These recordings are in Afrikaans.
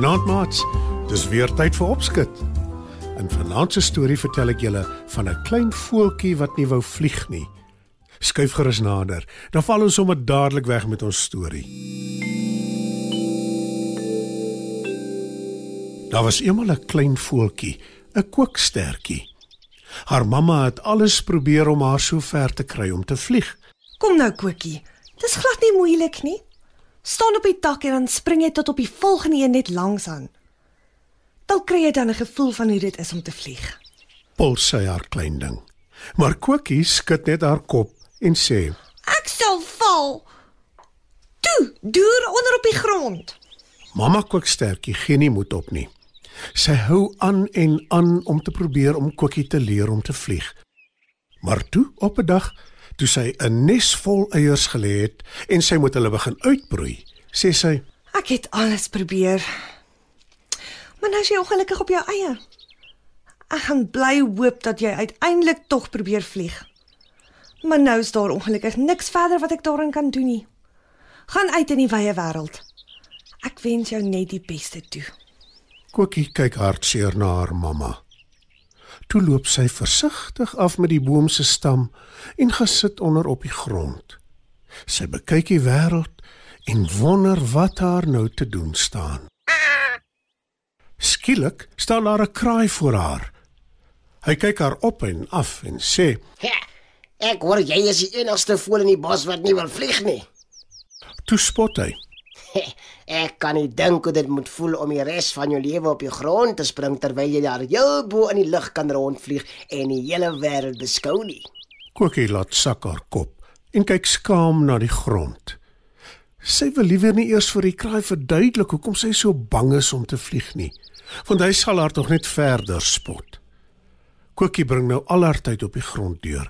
Goeienaand maats. Dis weer tyd vir opskud. In vanaand se storie vertel ek julle van 'n klein voeltjie wat nie wou vlieg nie. Skuif gerus nader. Dan val ons sommer dadelik weg met ons storie. Daar was eendag 'n klein voeltjie, 'n kookstertjie. Haar mamma het alles probeer om haar so ver te kry om te vlieg. Kom nou, Kokkie. Dis glad nie moeilik nie. Staan op die tak en dan spring jy tot op die volgende een net langs aan. Dan kry jy dan 'n gevoel van hoe dit is om te vlieg. Pol sy haar klein ding. Maar Kokkie skud net haar kop en sê: Ek sal val. Toe, deur onder op die grond. "Mamma kookstertjie gee nie moed op nie. Sy hou aan en aan om te probeer om Kokkie te leer om te vlieg. Maar toe op 'n dag toe sy 'n nes vol eiers gelê het en sy moet hulle begin uitbroei, sê sy: Ek het alles probeer. Maar nou is jy ongelukkig op jou eie. Ek gaan bly hoop dat jy uiteindelik tog probeer vlieg. Maar nou is daar ongelukkig niks verder wat ek daarin kan doen nie. Gaan uit in die wye wêreld. Ek wens jou net die beste toe. Kokkie kyk hartseer na haar mamma. Toe loop sy versigtig af met die boom se stam en gesit onder op die grond. Sy bekyk die wêreld en wonder wat haar nou te doen staan. Skielik staan daar 'n kraai voor haar. Hy kyk haar op en af en sê: Ja, ek hoor jy is die enigste voël in die bos wat nie wil vlieg nie. "Toe spot hy. Ek kan nie dink hoe dit moet voel om die res van jou lewe op die grond te spring terwyl jy daar heel bo in die lug kan rondvlieg en die hele wêreld beskou nie. Kokkie laat sak haar kop en kyk skaam na die grond. Sy wil liewer nie eers vir die kraai verduidelik hoekom sy so bang is om te vlieg nie, want hy sal haar tog net verder spot. Kokkie bring nou al haar tyd op die grond deur.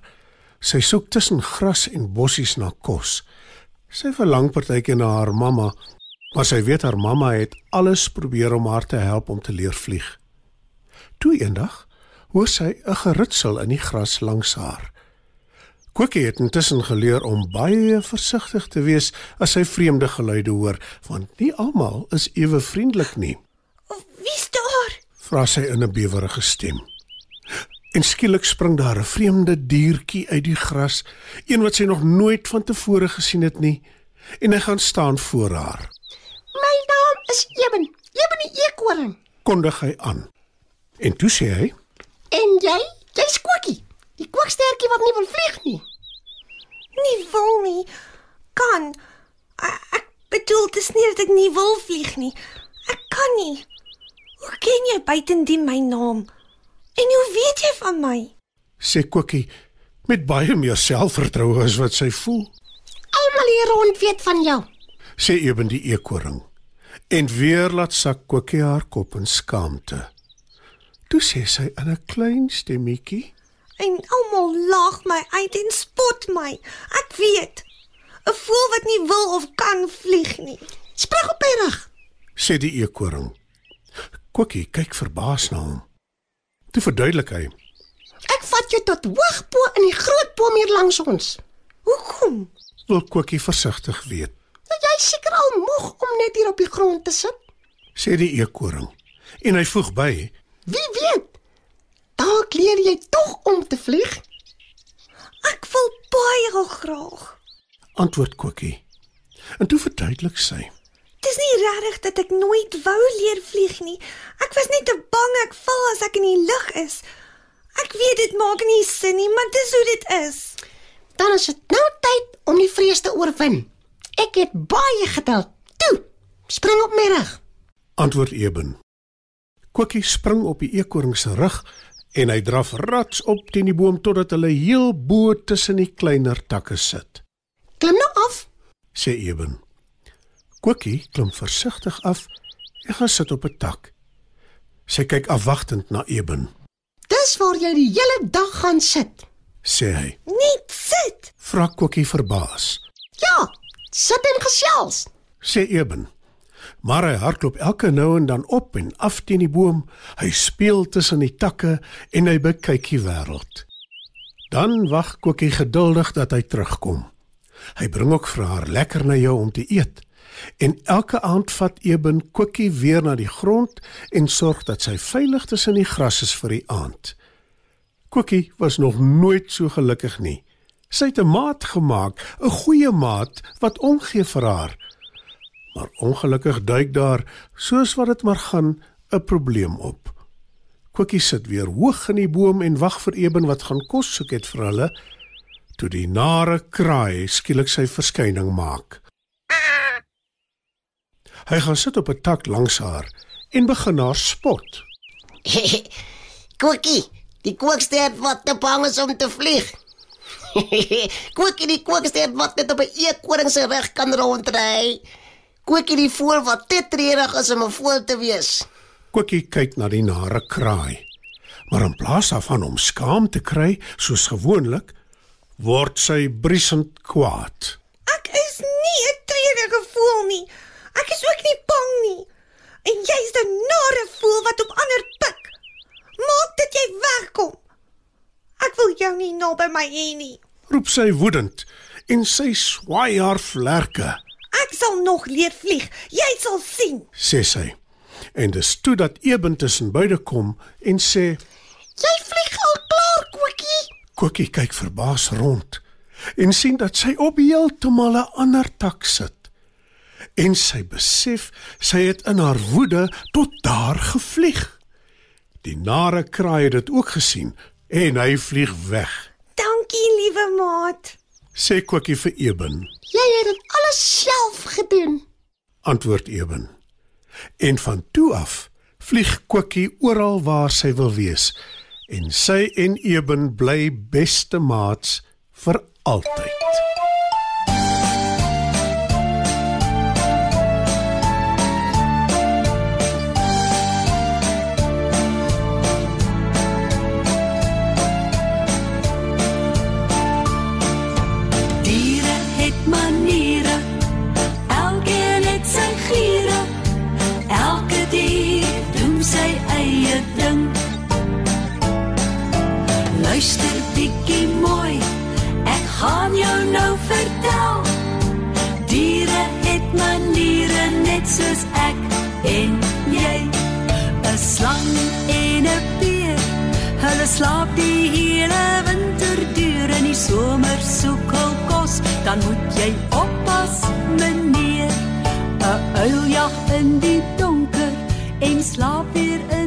Sy soek tussen gras en bossies na kos. Sy verlang partykeer na haar mamma, maar sy weet haar mamma het alles probeer om haar te help om te leer vlieg. Toe eendag hoor sy 'n geritsel in die gras langs haar. Kokkie het intussen geleer om baie versigtig te wees as sy vreemde geluide hoor, want nie almal is ewe vriendelik nie. Wie's daar? Vra sy in 'n bewerige stem. En skielik spring daar 'n vreemde diertjie uit die gras, een wat sy nog nooit van tevore gesien het nie, en hy gaan staan voor haar. My naam is Eben. Eben die eekhoorn. Kondig hy aan. En toe sê hy: En jy? Jy's Kokkie. Die kookstertjie wat nie wil vlieg nie. Nie wil nie. Kan. Ek, ek bedoel dit is nie dat ek nie wil vlieg nie. Ek kan nie. Hoe ken jy buitendien my naam? En hoe weet jy van my? sê Kokkie met baie meer selfvertroue as wat sy voel. Almal hier rond weet van jou. sê Eben die eekoring. En weer laat sak Kokkie haar kop in skaamte. Toe sê sy in 'n klein stemmetjie: En almal lag my uit en spot my. Ek weet. 'n Voël wat nie wil of kan vlieg nie. Spring op my rug. sê die eekoring. Kokkie kyk verbaas na hom. Toe verduidelik hy: Ek vat jou tot hoog bo in die groot boom hier langs ons. Hoekom? "Wil Kokkie versigtig weet," Nou jy's seker al moeg om net hier op die grond te sit. sê die eekoring. En hy voeg by: Wie weet? Dalk leer jy tog om te vlieg. Ek wil baie graag. "Antwoord Kokkie." En toe verduidelik sy: Dis nie regtig dat ek nooit wou leer vlieg nie. Ek was net te bang ek val as ek in die lug is. Ek weet dit maak nie sin nie, maar dis hoe dit is. Dan is dit nou tyd om die vrees te oorwin. Ek het baie geduld. Toe, spring op my rug. antwoord Eben. Kokkie spring op die eekoring se rug en hy draf rats op teen die boom totdat hulle heel bo tussen die kleiner takke sit. Klim nou af. sê Eben. Kokkie klim versigtig af en gaan sit op 'n tak. Sy kyk afwagtend na Eben, Dis waar jy die hele dag gaan sit. sê hy. Net sit. Vra Kokkie verbaas, Ja, sit en gesels. sê Eben. Maar hy hardloop elke nou en dan op en af teen die boom. Hy speel tussen die takke en hy bekyk die wêreld. Dan wag Kokkie geduldig dat hy terugkom. Hy bring ook vir haar lekker na jou om te eet. En elke aand vat Eben Kokkie weer na die grond en sorg dat sy veilig tussen die gras is vir die aand. Kokkie was nog nooit so gelukkig nie. Sy het 'n maat gemaak, 'n goeie maat wat omgee vir haar. Maar ongelukkig duik daar, soos wat dit maar gaan, 'n probleem op. Kokkie sit weer hoog in die boom en wag vir Eben wat gaan kos soek het vir hulle, toe die nare kraai skielik sy verskyning maak. Hy gaan sit op 'n tak langs haar en begin haar spot. Kokkie, die kookster wat te bang is om te vlieg. Kokkie, die kookster wat net op 'n eekoring se rug kan rondry. Kokkie, die voël wat te treurig is om 'n voël te wees. Kokkie kyk na die nare kraai. Maar in plaas daarvan om skaam te kry soos gewoonlik, word sy briesend kwaad. Ek is nie 'n treurige voel nie. Ek is ook nie bang nie. En jy's 'n nare voel wat op ander pik. Maak dat jy wegkom. Ek wil jou nie naby my hê nie. Roep sy woedend en sy swaai haar vlerke, Ek sal nog leer vlieg. Jy sal sien. sê sy. En dis toe dat Eben tussen beide kom en sê: Jy vlieg al klaar, Kokkie. Kokkie kyk verbaas rond en sien dat sy op heeltemal 'n ander tak sit. En sy besef sy het in haar woede tot daar gevlieg. Die nare kraai het dit ook gesien en hy vlieg weg. Dankie, liewe maat. Sê Kokkie vir Eben, Jy het dit alles self gedoen. antwoord Eben. En van toe af vlieg Kokkie oral waar sy wil wees en sy en Eben bly beste maats vir altyd. Hulle slaap die hele winter deur en die somer soek hul kos. Dan moet jy oppas, meneer. 'n Uiljag in die donker en slaap weer in